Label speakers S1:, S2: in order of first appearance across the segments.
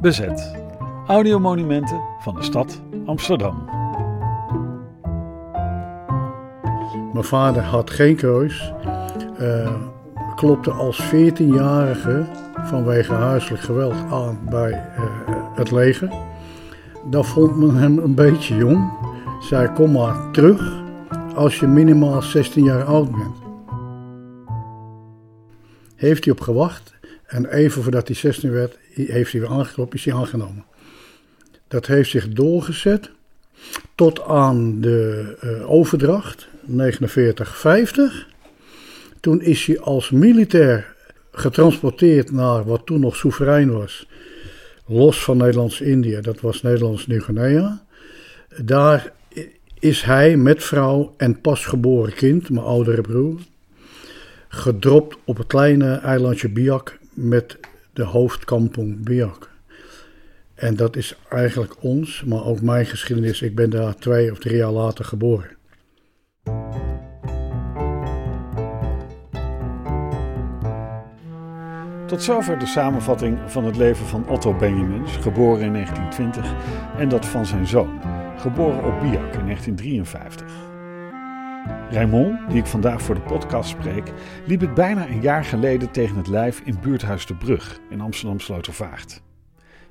S1: Bezet. Audiomonumenten van de stad Amsterdam.
S2: Mijn vader had geen keus. Uh, klopte als 14-jarige vanwege huiselijk geweld aan bij uh, het leger. Daar vond men hem een beetje jong. Zei: Kom maar terug als je minimaal 16 jaar oud bent. Heeft hij op gewacht en even voordat hij 16 werd, heeft hij weer aangeklopt, is hij aangenomen. Dat heeft zich doorgezet tot aan de uh, overdracht, 49-50. Toen is hij als militair getransporteerd naar wat toen nog soeverein was, los van Nederlands-Indië, dat was Nederlands-Nieuw-Guinea. Daar is hij met vrouw en pasgeboren kind, mijn oudere broer, gedropt op het kleine eilandje Biak met de hoofdkampong Biak. En dat is eigenlijk ons, maar ook mijn geschiedenis. Ik ben daar twee of drie jaar later geboren.
S1: Tot zover de samenvatting van het leven van Otto Benjamins, geboren in 1920, en dat van zijn zoon, geboren op Biak in 1953. Raymond, die ik vandaag voor de podcast spreek, liep het bijna een jaar geleden tegen het lijf in buurthuis De Brug in Amsterdam Slotervaart.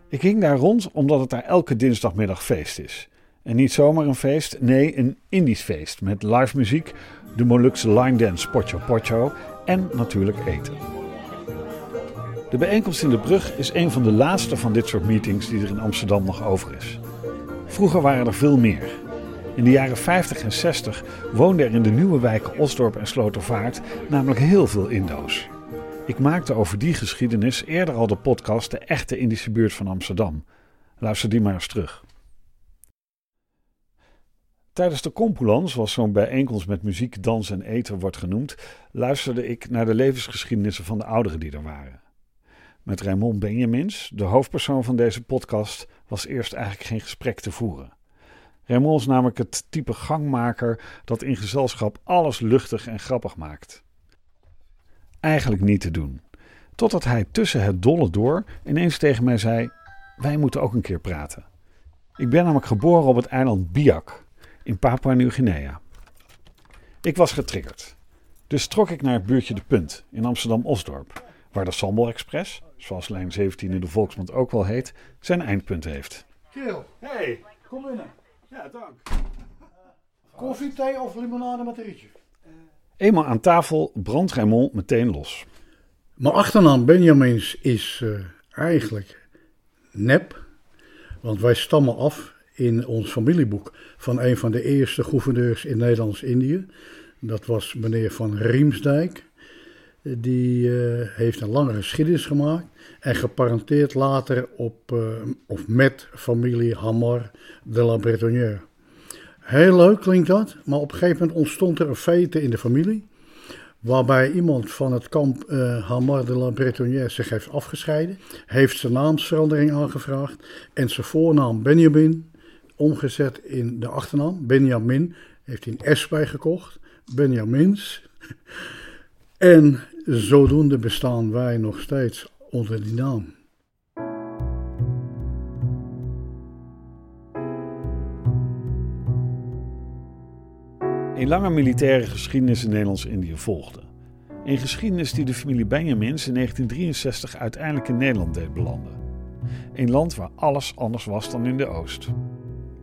S1: Ik ging daar rond omdat het daar elke dinsdagmiddag feest is. En niet zomaar een feest, nee, een Indisch feest met live muziek, de Molukse line dance Pocho Pocho en natuurlijk eten. De bijeenkomst in de brug is een van de laatste van dit soort meetings die er in Amsterdam nog over is. Vroeger waren er veel meer. In de jaren 50 en 60 woonden er in de nieuwe wijken Osdorp en Slotervaart namelijk heel veel Indo's. Ik maakte over die geschiedenis eerder al de podcast De Echte Indische Buurt van Amsterdam. Luister die maar eens terug. Tijdens de Compulans, zoals zo'n bijeenkomst met muziek, dans en eten wordt genoemd, luisterde ik naar de levensgeschiedenissen van de ouderen die er waren. Met Raymond Benjamins, de hoofdpersoon van deze podcast, was eerst eigenlijk geen gesprek te voeren. Raymond is namelijk het type gangmaker dat in gezelschap alles luchtig en grappig maakt. Eigenlijk niet te doen. Totdat hij tussen het dolle door ineens tegen mij zei: Wij moeten ook een keer praten. Ik ben namelijk geboren op het eiland Biak in Papua Nieuw-Guinea. Ik was getriggerd. Dus trok ik naar het buurtje De Punt in Amsterdam-Osdorp, waar de Sambal Express, zoals lijn 17 in de Volksmond ook wel heet, zijn eindpunt heeft.
S2: Kiel,
S1: hey, kom binnen. Ja, dank.
S2: Koffie, thee of limonade met een rietje?
S1: Eenmaal aan tafel brandt Raymond meteen los.
S2: Mijn achternaam Benjamins is uh, eigenlijk nep, want wij stammen af in ons familieboek van een van de eerste gouverneurs in Nederlands-Indië. Dat was meneer Van Riemsdijk. Die uh, heeft een lange geschiedenis gemaakt en geparenteerd later op uh, of met familie Hamar de la Bretonnière. Heel leuk klinkt dat, maar op een gegeven moment ontstond er een feit in de familie. Waarbij iemand van het kamp uh, Hamar de la Bretonnière zich heeft afgescheiden. Heeft zijn naamsverandering aangevraagd. En zijn voornaam Benjamin omgezet in de achternaam. Benjamin heeft een S bijgekocht. Benjamins. En zodoende bestaan wij nog steeds onder die naam.
S1: Een lange militaire geschiedenis in Nederlands-Indië volgde. Een geschiedenis die de familie Benjamins in 1963 uiteindelijk in Nederland deed belanden. Een land waar alles anders was dan in de Oost.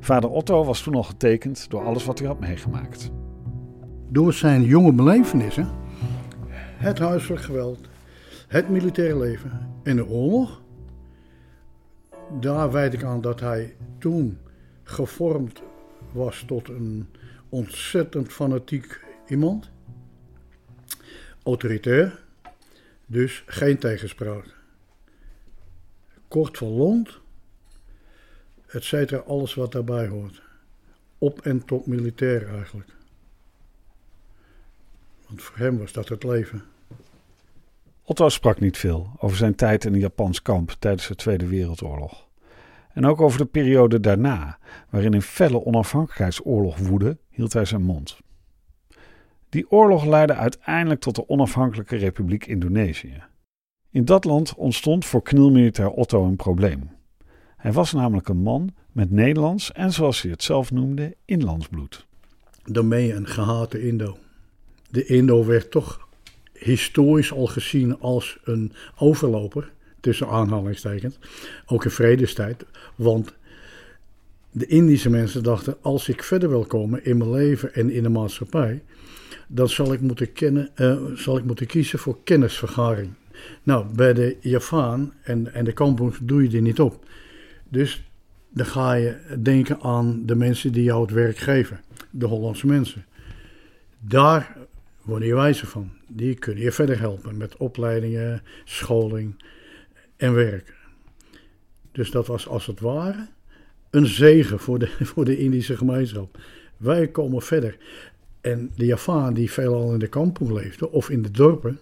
S1: Vader Otto was toen al getekend door alles wat hij had meegemaakt.
S2: Door zijn jonge belevenissen, het huiselijk geweld, het militaire leven en de oorlog, daar wijd ik aan dat hij toen gevormd was tot een ontzettend fanatiek iemand. Autoritair, dus geen tegenspraak. Kort van lont, et cetera, alles wat daarbij hoort. Op en tot militair eigenlijk. Want voor hem was dat het leven.
S1: Otto sprak niet veel over zijn tijd in een Japans kamp tijdens de Tweede Wereldoorlog. En ook over de periode daarna, waarin een felle onafhankelijkheidsoorlog woedde, hield hij zijn mond. Die oorlog leidde uiteindelijk tot de onafhankelijke Republiek Indonesië. In dat land ontstond voor knielmilitair Otto een probleem. Hij was namelijk een man met Nederlands en zoals hij het zelf noemde, inlandsbloed.
S2: Dan ben je een gehate Indo. De Indo werd toch historisch al gezien als een overloper, tussen aanhalingstekens, ook in vredestijd. Want de Indische mensen dachten, als ik verder wil komen in mijn leven en in de maatschappij, dan zal ik moeten, kennen, uh, zal ik moeten kiezen voor kennisvergaring. Nou, bij de Javaan en, en de kampongs doe je die niet op. Dus dan ga je denken aan de mensen die jou het werk geven, de Hollandse mensen. Daar word je wijzer van. Die kunnen je verder helpen met opleidingen, scholing en werk. Dus dat was als het ware een zegen voor de, voor de Indische gemeenschap. Wij komen verder. En de Javaan die veelal in de kampong leefde of in de dorpen,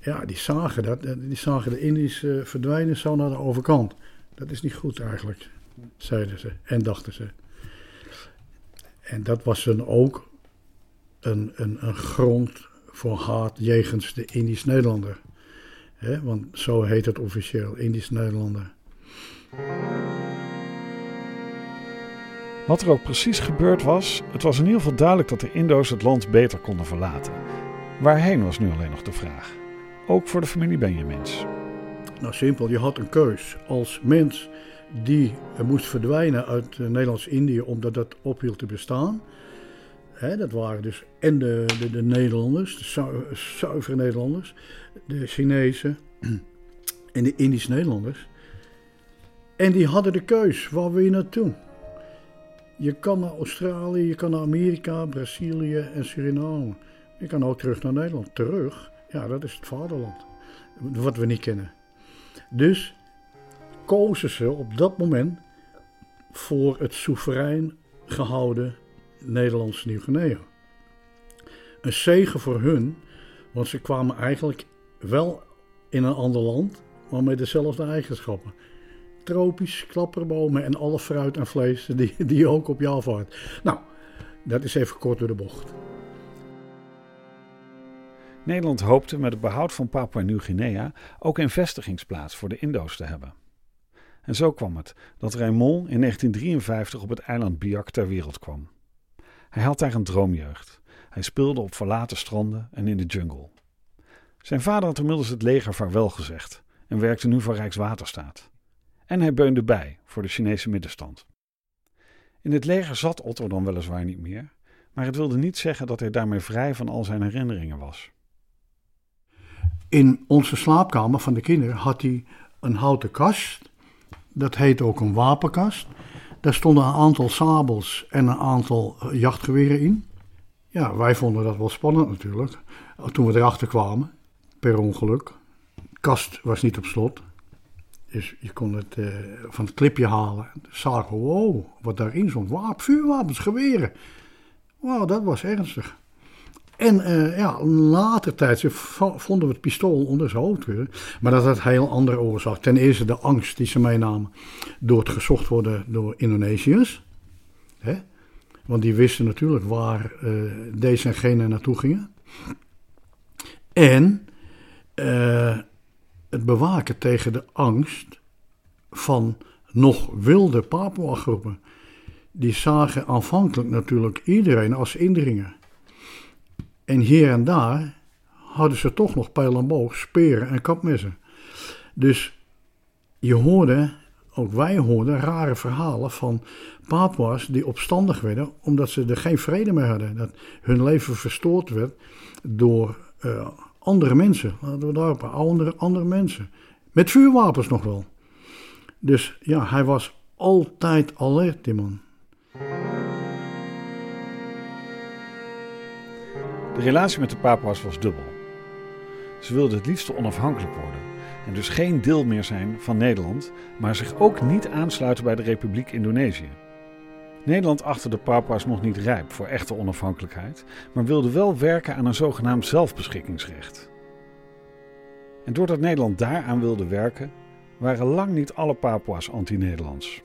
S2: ja, die zagen dat. Die zagen de Indische verdwijnen zo naar de overkant. Dat is niet goed eigenlijk, zeiden ze en dachten ze. En dat was dan ook een, een, een grond voor haat jegens de Indisch-Nederlander. Want zo heet het officieel, Indisch-Nederlander.
S1: Wat er ook precies gebeurd was, het was in ieder geval duidelijk dat de Indo's het land beter konden verlaten. Waarheen was nu alleen nog de vraag. Ook voor de familie Benjamins.
S2: Nou, simpel, je had een keus. Als mens die moest verdwijnen uit Nederlands-Indië omdat dat ophield te bestaan. Hè, dat waren dus en de, de, de Nederlanders, de zuivere Nederlanders, de Chinezen en de Indisch-Nederlanders. En die hadden de keus, waar wil je naartoe? Je kan naar Australië, je kan naar Amerika, Brazilië en Suriname. Je kan ook terug naar Nederland. Terug, ja, dat is het vaderland. Wat we niet kennen. Dus kozen ze op dat moment voor het soeverein gehouden Nederlands Nieuw-Guinea. Een zegen voor hun, want ze kwamen eigenlijk wel in een ander land, maar met dezelfde eigenschappen. Tropisch, klapperbomen en alle fruit en vlees die, die ook op je afvaart. Nou, dat is even kort door de bocht.
S1: Nederland hoopte met het behoud van Papua Nieuw-Guinea ook een vestigingsplaats voor de Indo's te hebben. En zo kwam het dat Raymond in 1953 op het eiland Biak ter wereld kwam. Hij had daar een droomjeugd. Hij speelde op verlaten stranden en in de jungle. Zijn vader had inmiddels het leger vaarwel gezegd en werkte nu voor Rijkswaterstaat. En hij beunde bij voor de Chinese middenstand. In het leger zat Otto dan weliswaar niet meer, maar het wilde niet zeggen dat hij daarmee vrij van al zijn herinneringen was.
S2: In onze slaapkamer van de kinderen had hij een houten kast. Dat heet ook een wapenkast. Daar stonden een aantal sabels en een aantal eh, jachtgeweren in. Ja, wij vonden dat wel spannend natuurlijk. Toen we erachter kwamen, per ongeluk. De kast was niet op slot. Dus je kon het uh, van het klipje halen. Zagen, wow, wat daarin stond. Wapen, vuurwapens, geweren. Wauw, dat was ernstig. En uh, ja, later tijd vonden we het pistool onder zijn hoofd weer. Maar dat had heel andere oorzaak. Ten eerste de angst die ze meenamen door het gezocht worden door Indonesiërs. Hè? Want die wisten natuurlijk waar uh, deze en gene naartoe gingen. En uh, het bewaken tegen de angst van nog wilde Papua-groepen. Die zagen aanvankelijk natuurlijk iedereen als indringer. En hier en daar hadden ze toch nog pijl en boog, speren en kapmessen. Dus je hoorde, ook wij hoorden, rare verhalen van Papua's die opstandig werden omdat ze er geen vrede meer hadden. Dat hun leven verstoord werd door uh, andere mensen. Laten we daarop, andere, andere mensen. Met vuurwapens nog wel. Dus ja, hij was altijd alert, die man.
S1: De relatie met de Papua's was dubbel. Ze wilden het liefst onafhankelijk worden en dus geen deel meer zijn van Nederland, maar zich ook niet aansluiten bij de Republiek Indonesië. Nederland achtte de Papua's nog niet rijp voor echte onafhankelijkheid, maar wilde wel werken aan een zogenaamd zelfbeschikkingsrecht. En doordat Nederland daaraan wilde werken, waren lang niet alle Papua's anti-Nederlands.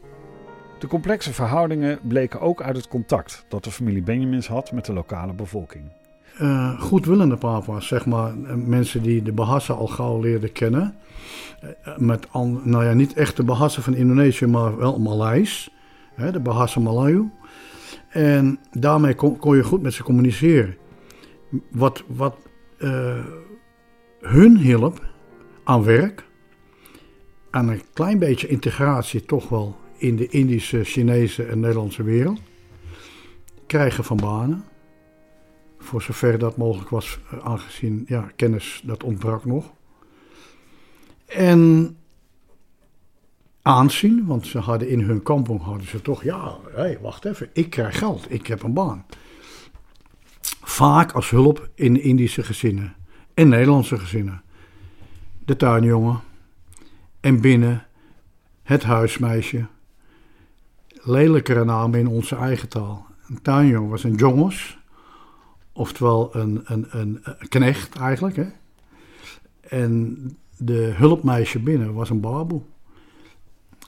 S1: De complexe verhoudingen bleken ook uit het contact dat de familie Benjamins had met de lokale bevolking.
S2: Uh, goedwillende papa's, zeg maar. Mensen die de Bahasa al gauw leerden kennen. met, nou ja, niet echt de Bahasa van Indonesië, maar wel Maleis. Hè, de Bahasa Malayu. En daarmee kon, kon, je goed met ze communiceren. Wat, wat hun hielp aan werk, aan een klein beetje integratie toch wel in de Indische, Chinese en Nederlandse wereld. Krijgen van banen. Voor zover dat mogelijk was, eh, aangezien ja, kennis dat ontbrak nog. En aanzien, want ze hadden in hun kampong hadden ze toch, ja, hey, wacht even, ik krijg geld, ik heb een baan. Vaak als hulp in Indische gezinnen en Nederlandse gezinnen. De tuinjongen en binnen het huismeisje. Lelijkere namen in onze eigen taal. Een tuinjongen was een jongens, oftewel een, een, een, een knecht eigenlijk. Hè? En de hulpmeisje binnen was een baboe.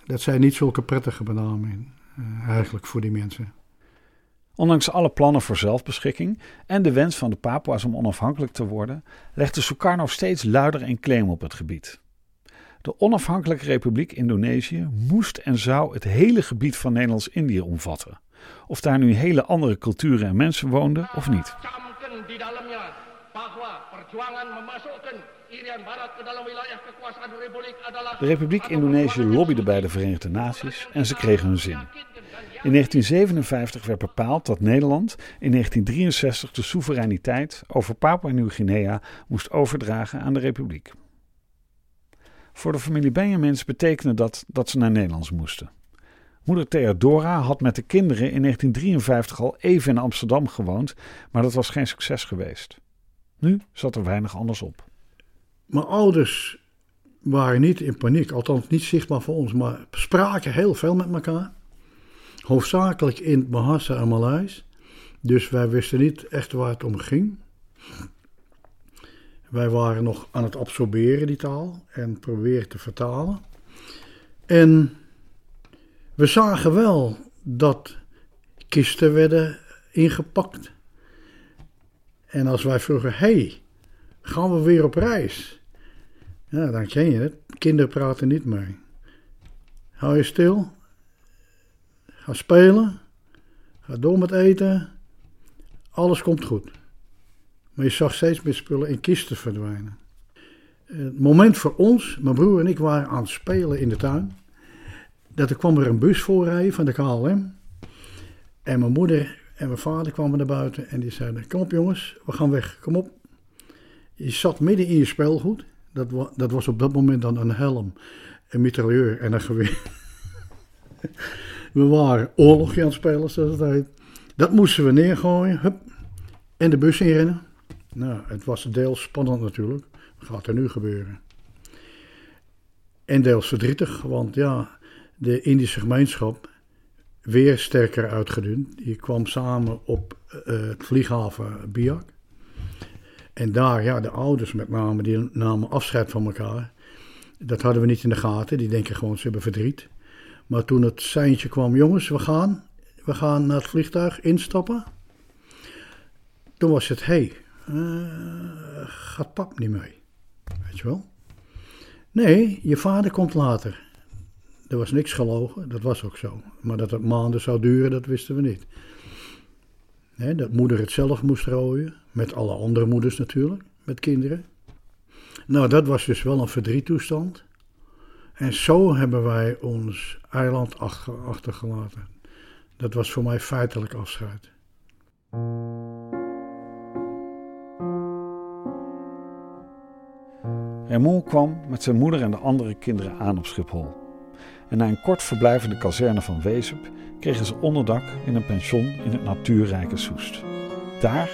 S2: Dat zijn niet zulke prettige benamingen uh, eigenlijk voor die mensen.
S1: Ondanks alle plannen voor zelfbeschikking en de wens van de Papua's om onafhankelijk te worden, legde Sukarno steeds luider en claim op het gebied. De onafhankelijke Republiek Indonesië moest en zou het hele gebied van Nederlands-Indië omvatten. Of daar nu hele andere culturen en mensen woonden of niet. De Republiek Indonesië lobbyde bij de Verenigde Naties en ze kregen hun zin. In 1957 werd bepaald dat Nederland in 1963 de soevereiniteit over Papua Nieuw-Guinea moest overdragen aan de Republiek. Voor de familie Benjamins betekende dat dat ze naar Nederlands moesten. Moeder Theodora had met de kinderen in 1953 al even in Amsterdam gewoond, maar dat was geen succes geweest. Nu zat er weinig anders op.
S2: Mijn ouders waren niet in paniek, althans niet zichtbaar voor ons, maar spraken heel veel met elkaar. Hoofdzakelijk in Bahasa en Maleis. Dus wij wisten niet echt waar het om ging. Wij waren nog aan het absorberen, die taal, en proberen te vertalen. En we zagen wel dat kisten werden ingepakt. En als wij vroegen, hey, gaan we weer op reis? Ja, dan ken je het. Kinderen praten niet mee. Hou je stil. Ga spelen. Ga door met eten. Alles komt goed. Maar je zag steeds meer spullen in kisten verdwijnen. Het moment voor ons, mijn broer en ik waren aan het spelen in de tuin. Dat er kwam er een bus voorrijden van de KLM. En mijn moeder en mijn vader kwamen naar buiten en die zeiden: Kom op jongens, we gaan weg, kom op. Je zat midden in je speelgoed. Dat, dat was op dat moment dan een helm, een mitrailleur en een geweer. we waren oorlogje aan het spelen, zoals het. Dat moesten we neergooien, hup, en de bus inrennen. Nou, het was deels spannend natuurlijk. Wat gaat er nu gebeuren? En deels verdrietig, want ja, de Indische gemeenschap weer sterker uitgedund. Die kwam samen op uh, het vlieghaven Biak. En daar, ja, de ouders met name, die namen afscheid van elkaar. Dat hadden we niet in de gaten. Die denken gewoon, ze hebben verdriet. Maar toen het seintje kwam, jongens, we gaan. We gaan naar het vliegtuig instappen. Toen was het, hé, hey, uh, gaat pap niet mee? Weet je wel? Nee, je vader komt later. Er was niks gelogen, dat was ook zo. Maar dat het maanden zou duren, dat wisten we niet. dat moeder het zelf moest rooien, met alle andere moeders natuurlijk, met kinderen. Nou, dat was dus wel een verdriettoestand. En zo hebben wij ons eiland achtergelaten. Dat was voor mij feitelijk afscheid.
S1: Raymond kwam met zijn moeder en de andere kinderen aan op Schiphol. En na een kort verblijf in de kazerne van Wezep kregen ze onderdak in een pension in het natuurrijke Soest. Daar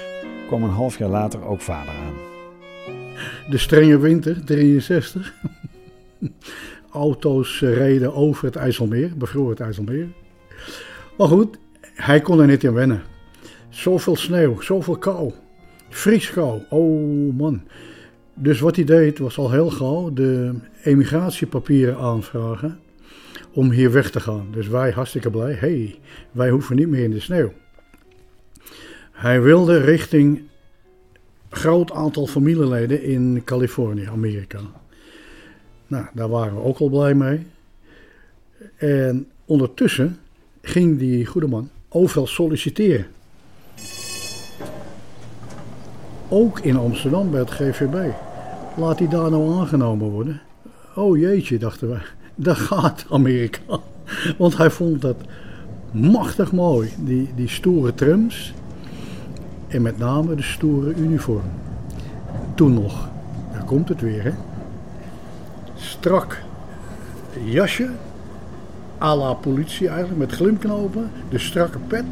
S1: kwam een half jaar later ook vader aan.
S2: De strenge winter, 63. Auto's reden over het IJsselmeer, bevroor het IJsselmeer. Maar goed, hij kon er niet in wennen. Zoveel sneeuw, zoveel kou. Fries kou, oh man. Dus wat hij deed was al heel gauw de emigratiepapieren aanvragen om hier weg te gaan. Dus wij hartstikke blij, hey, wij hoeven niet meer in de sneeuw. Hij wilde richting groot aantal familieleden in Californië, Amerika. Nou, daar waren we ook al blij mee. En ondertussen ging die goede man overal solliciteren. Ook in Amsterdam bij het GVB. Laat hij daar nou aangenomen worden? Oh jeetje, dachten we. Daar gaat Amerika. Want hij vond dat machtig mooi. Die, die stoere trams. En met name de stoere uniform. Toen nog. Daar komt het weer, hè. Strak jasje. à la politie eigenlijk, met glimknopen. De strakke pet.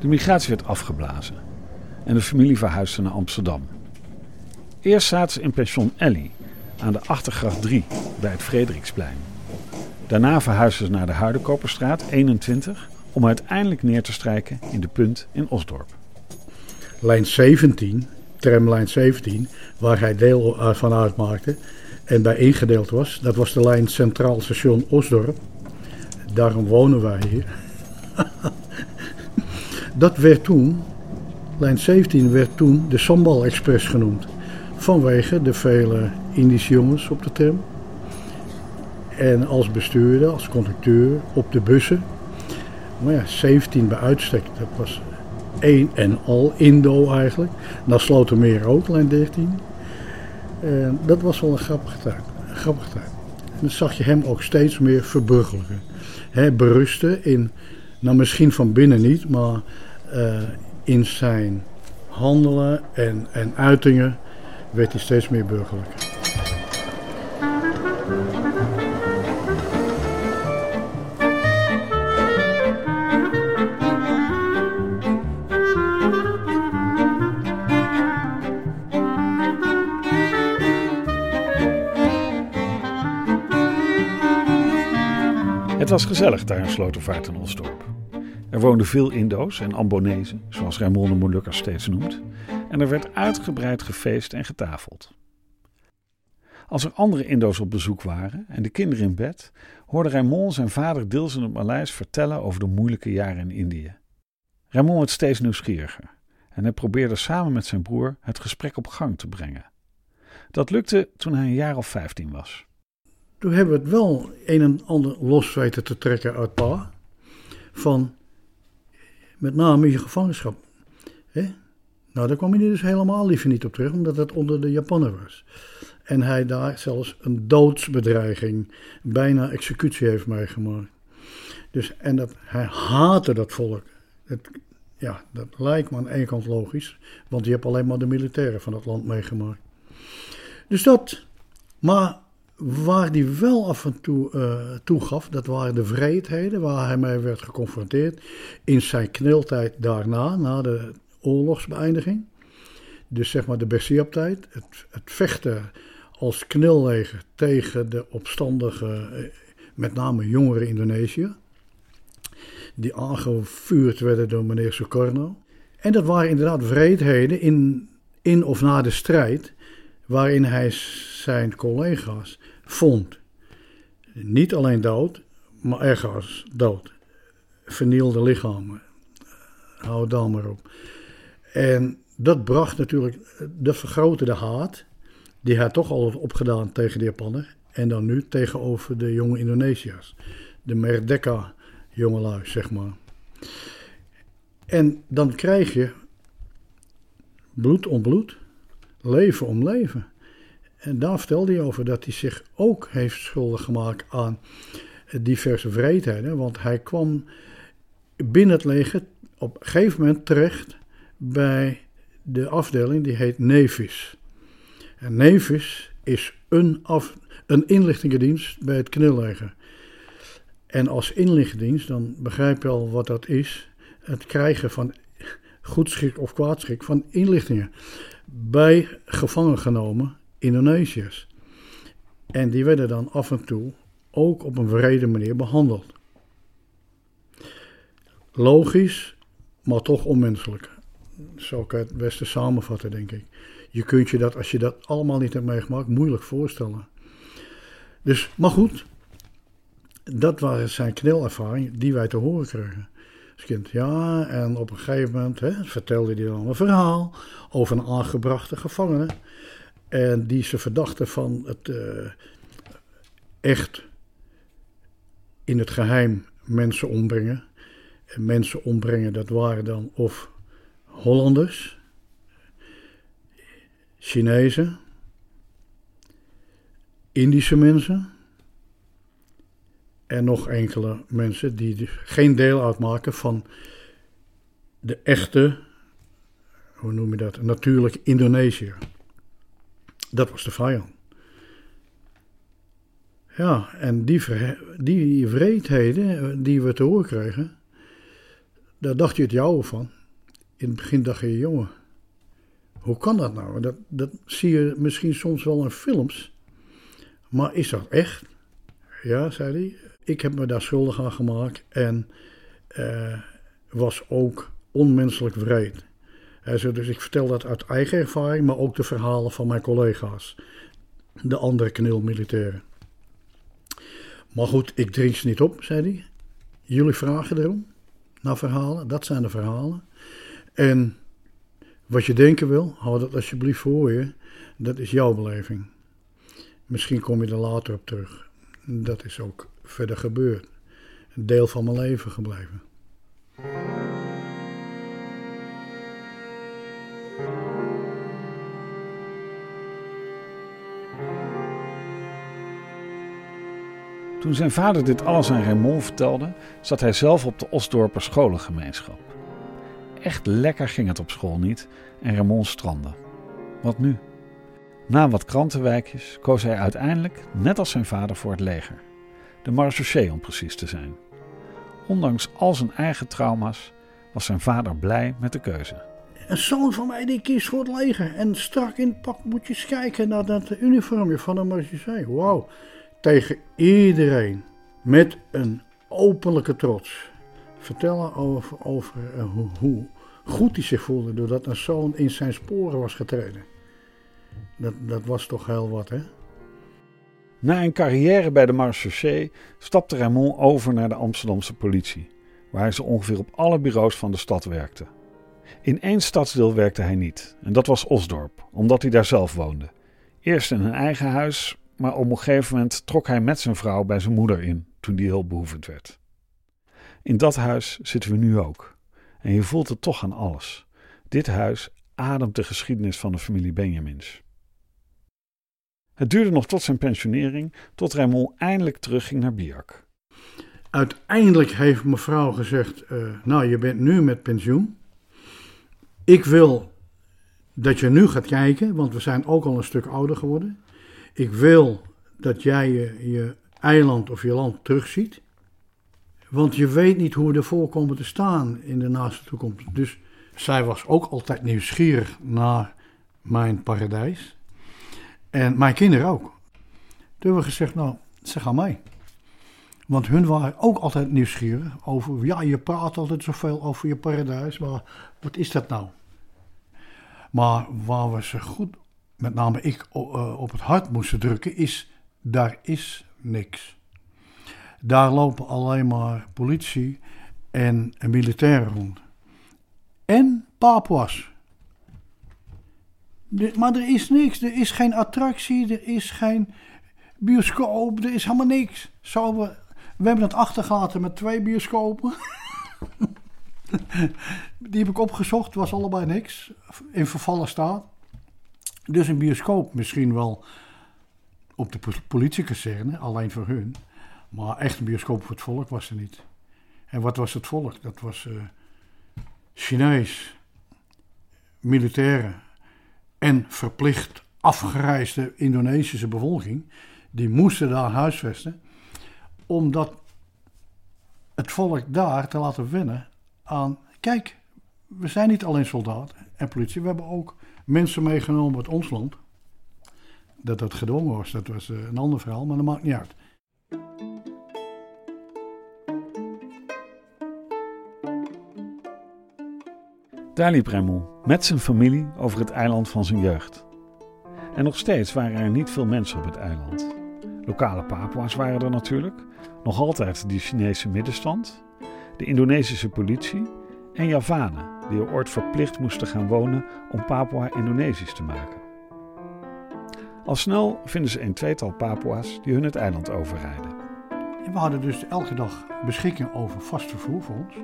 S1: De migratie werd afgeblazen. En de familie verhuisde naar Amsterdam. Eerst zaten ze in pension Ellie aan de Achtergracht 3 bij het Frederiksplein. Daarna verhuisden ze naar de Huidenkoperstraat 21 om uiteindelijk neer te strijken in de punt in Osdorp.
S2: Lijn 17, tramlijn 17, waar hij deel eh, van uitmaakte en bij ingedeeld was, dat was de lijn Centraal Station Osdorp. Daarom wonen wij hier. dat werd toen, lijn 17 werd toen de Sambal Express genoemd. Vanwege de vele Indische jongens op de tram. En als bestuurder, als conducteur op de bussen. Maar ja, 17 bij uitstek, dat was één en al Indo eigenlijk. Naar Slotermeer ook, lijn 13. En dat was wel een grappige tijd. Een grappige tijd. En dan zag je hem ook steeds meer verburgerlijken. He, berusten in, nou misschien van binnen niet, maar uh, in zijn handelen en, en uitingen werd hij steeds meer burgerlijk.
S1: Was gezellig daar in Slotervaart en Osdorp. Er woonden veel Indo's en Ambonezen, zoals Raymond de Molukkers steeds noemt, en er werd uitgebreid gefeest en getafeld. Als er andere Indo's op bezoek waren en de kinderen in bed, hoorde Raymond zijn vader deels in het Maleis vertellen over de moeilijke jaren in Indië. Raymond werd steeds nieuwsgieriger en hij probeerde samen met zijn broer het gesprek op gang te brengen. Dat lukte toen hij een jaar of vijftien was.
S2: Toen hebben we het wel een en ander los weten te trekken uit pa. Van met name je gevangenschap. Nou, daar kwam hij dus helemaal liever niet op terug, omdat het onder de Japaner was. En hij daar zelfs een doodsbedreiging, bijna executie heeft meegemaakt. Dus, en dat, hij haatte dat volk. Het, ja, dat lijkt me aan één kant logisch, want je hebt alleen maar de militairen van het land meegemaakt. Dus dat, maar waar hij wel af en toe uh, toegaf, dat waren de vreedheden waar hij mee werd geconfronteerd in zijn kneltijd daarna, na de oorlogsbeëindiging. Dus zeg maar de Bersiap-tijd, het, het, vechten als knelleger tegen de opstandige, eh, met name jongere Indonesië, die aangevuurd werden door meneer Sukarno. En dat waren inderdaad vreedheden in, in of na de strijd, waarin hij zijn collega's vond. Niet alleen dood, maar ergens dood. Vernielde lichamen. Hou het dan maar op. En dat bracht natuurlijk, de vergrote de haat, die hij toch al had opgedaan tegen de Japaner. En dan nu tegenover de jonge Indonesiërs. De Merdeka jongelui, zeg maar. En dan krijg je bloed om bloed, leven om leven. En daar vertelde hij over dat hij zich ook heeft schuldig gemaakt aan diverse vreedheden. Want hij kwam binnen het leger op een gegeven moment terecht bij de afdeling die heet Nevis. En Nevis is een, af, inlichtingendienst bij het knilleger. En als inlichtingendienst, dan begrijp je al wat dat is. Het krijgen van goedschik of kwaadschik van inlichtingen. Bij gevangen genomen Indonesiërs. En die werden dan af en toe ook op een vrede manier behandeld. Logisch, maar toch onmenselijk. Zo kan ik het beste samenvatten, denk ik. Je kunt je dat, als je dat allemaal niet hebt meegemaakt, moeilijk voorstellen. Dus, maar goed, dat waren zijn knelervaringen die wij te horen kregen. als kind. Ja, en op een gegeven moment hè, vertelde hij dan een verhaal over een aangebrachte gevangene. En die ze verdachten van het uh, echt in het geheim mensen ombrengen. En mensen ombrengen, dat waren dan of Hollanders, Chinezen, Indische mensen en nog enkele mensen die geen deel uitmaken van de echte, hoe noem je dat, natuurlijk Indonesië. Dat was de vijand. Ja, en die, die vreedheden eh, die we te horen kregen, daar dacht je het jouwe van. In het begin dacht je, jongen, hoe kan dat nou? Dat, dat zie je misschien soms wel in films, maar is dat echt? Ja, zei hij. Ik heb me daar schuldig aan gemaakt en uh, was ook onmenselijk wreed. Dus ik vertel dat uit eigen ervaring, maar ook de verhalen van mijn collega's. De andere knilmilitairen. Maar goed, ik drink ze niet op, zei hij. Jullie vragen erom naar verhalen, dat zijn de verhalen. En wat je denken wil, hou dat alsjeblieft voor je. Dat is jouw beleving. Misschien kom je er later op terug. Dat is ook verder gebeurd. Een deel van mijn leven gebleven.
S1: Toen zijn vader dit alles aan Raymond vertelde, zat hij zelf op de Osdorper scholengemeenschap. Echt lekker ging het op school niet en Raymond strandde. Wat nu? Na wat krantenwijkjes koos hij uiteindelijk, net als zijn vader, voor het leger. De marechaussee om precies te zijn. Ondanks al zijn eigen trauma's was zijn vader blij met de keuze.
S2: Een zoon van mij die kiest voor het leger. En strak in het pak moet je eens kijken naar dat uniformje van de marechaussee. Wauw tegen iedereen met een openlijke trots vertellen over, over hoe, hoe, goed hij zich voelde doordat een zoon in zijn sporen was getreden. Dat, dat was toch heel wat, hè?
S1: Na een carrière bij de marechaussee stapte Raymond over naar de Amsterdamse politie, waar hij zo ongeveer op alle bureaus van de stad werkte. In één stadsdeel werkte hij niet, en dat was Osdorp, omdat hij daar zelf woonde. Eerst in een eigen huis, maar op een gegeven moment trok hij met zijn vrouw bij zijn moeder in toen die hulpbehoevend werd. In dat huis zitten we nu ook. En je voelt het toch aan alles. Dit huis ademt de geschiedenis van de familie Benjamins. Het duurde nog tot zijn pensionering, tot Raymond eindelijk terugging naar Biak.
S2: Uiteindelijk heeft mevrouw gezegd: uh, Nou, je bent nu met pensioen. Ik wil dat je nu gaat kijken, want we zijn ook al een stuk ouder geworden. Ik wil dat jij je, eiland of je land terugziet. Want je weet niet hoe we ervoor komen te staan in de naaste toekomst. Dus zij was ook altijd nieuwsgierig naar mijn paradijs. En mijn kinderen ook. Toen hebben we gezegd, nou, ze gaan mee. Want hun waren ook altijd nieuwsgierig over, ja, je praat altijd zoveel over je paradijs, maar wat is dat nou? Maar waar we ze goed met name ik eh, op het hart moesten drukken, is daar is niks. Daar lopen alleen maar politie en militairen rond. En Papuas. maar er is niks. Er is geen attractie, er is geen bioscoop, er is helemaal niks. Zo, we, we hebben het achtergelaten met twee bioscopen. Die heb ik opgezocht, was allebei niks. In vervallen staat. Dus een bioscoop misschien wel op de politiekazerne, alleen voor hun. Maar echt een bioscoop voor het volk was er niet. En wat was het volk? Dat was uh, Chinees, militairen en verplicht afgereisde Indonesische bevolking. Die moesten daar huisvesten, omdat het volk daar te laten wennen aan... Kijk, we zijn niet alleen soldaten en politie, we hebben ook mensen meegenomen uit ons land. Dat dat gedwongen was, dat was eh, een ander verhaal, maar dat maakt niet uit.
S1: Daar liep met zijn familie over het eiland van zijn jeugd. En nog steeds waren er niet veel mensen op het eiland. Lokale Papua's waren er natuurlijk, nog altijd die Chinese middenstand. de Indonesische politie en Javanen, die ooit verplicht moesten gaan wonen om Papua Indonesisch te maken. Al snel vinden ze een tweetal Papua's die hun het eiland overrijden.
S2: we hadden dus elke dag beschikking over vast vervoer voor ons.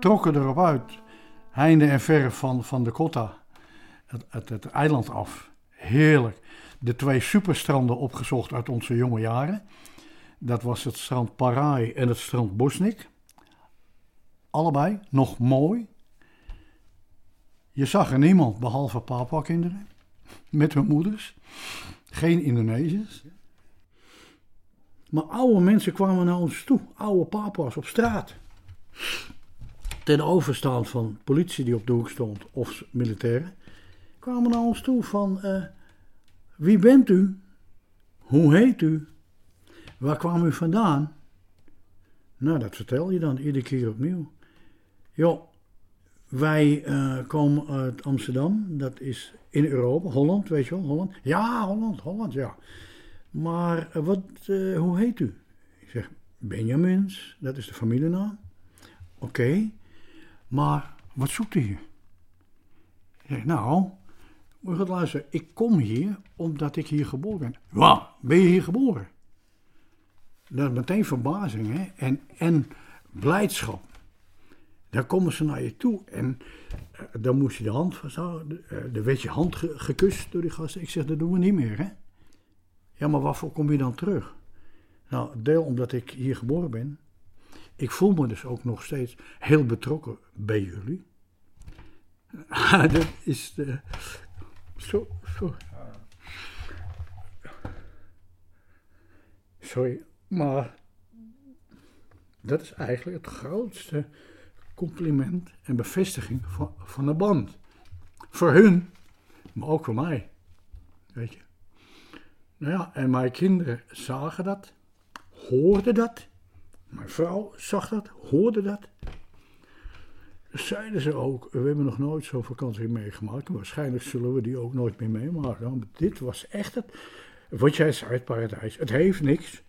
S2: Trokken erop uit, heinde en verre van, van de Kotta, het, het, het eiland af. Heerlijk. De twee superstranden opgezocht uit onze jonge jaren. Dat was het strand Parai en het strand Bosnik. Allebei nog mooi. Je zag er niemand behalve papa-kinderen met hun moeders. Geen Indonesiërs. Maar oude mensen kwamen naar ons toe. Oude papa's op straat. Ten overstaan van politie die op de hoek stond of militairen. Kwamen naar ons toe van... Uh, wie bent u? Hoe heet u? Waar kwam u vandaan? Nou, dat vertel je dan iedere keer opnieuw. Joh, wij uh, komen uit Amsterdam, dat is in Europa, Holland, weet je wel, Holland. Ja, Holland, Holland, ja. Maar uh, wat, uh, hoe heet u? Ik zeg, Benjamins, dat is de familienaam. Oké, maar wat zoekt u hier? Ik zeg, nou, moet je luisteren, ik kom hier omdat ik hier geboren ben. Wat, ben je hier geboren? Dat is meteen verbazing, hè, en, en blijdschap. Dan komen ze naar je toe en uh, dan moest je de hand vasthouden. Uh, dan werd je hand ge gekust door die gasten. Ik zeg, dat doen we niet meer, hè? Ja, maar waarvoor kom je dan terug? Nou, deel omdat ik hier geboren ben. Ik voel me dus ook nog steeds heel betrokken bij jullie. dat is de... Zo, zo. Sorry, maar dat is eigenlijk het grootste compliment en bevestiging van, van de band. Voor hun, maar ook voor mij. Weet je. Nou ja, en mijn kinderen zagen dat, hoorden dat. Mijn vrouw zag dat, hoorde dat. Zeiden ze ook, we hebben nog nooit zo'n vakantie meegemaakt. Waarschijnlijk zullen we die ook nooit meer meemaken. Want dit was echt het, wat jij zei, het paradijs. Het heeft niks.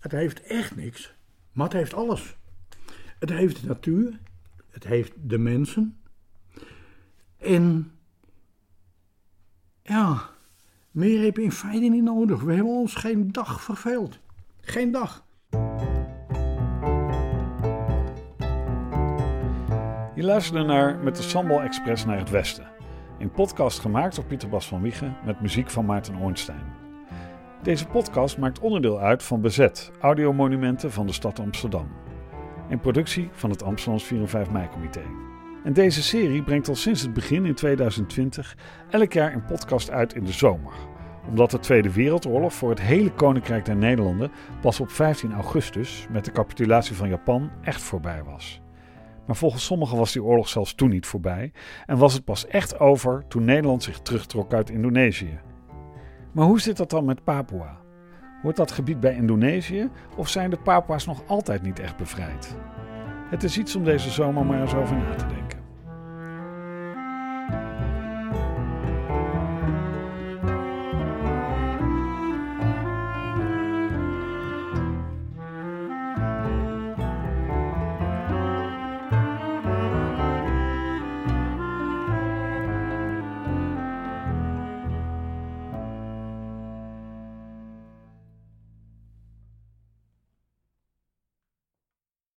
S2: Het heeft echt niks. Maar het heeft alles. Het heeft de natuur, het heeft de mensen. En ja, meer heb je in feite niet nodig. We hebben ons geen dag verveeld. Geen dag.
S1: Je luisterde naar Met de Sambal Express naar het Westen. Een podcast gemaakt door Pieter Bas van Wiegen met muziek van Maarten Ornstein. Deze podcast maakt onderdeel uit van Bezet, audiomonumenten van de stad Amsterdam. Een productie van het Amsterdams 4 en 5 mei-comité. En deze serie brengt al sinds het begin in 2020 elk jaar een podcast uit in de zomer. Omdat de Tweede Wereldoorlog voor het hele Koninkrijk der Nederlanden pas op 15 augustus met de capitulatie van Japan echt voorbij was. Maar volgens sommigen was die oorlog zelfs toen niet voorbij en was het pas echt over toen Nederland zich terugtrok uit Indonesië. Maar hoe zit dat dan met Papua? Hoort dat gebied bij Indonesië of zijn de Papua's nog altijd niet echt bevrijd? Het is iets om deze zomer maar eens over na te denken.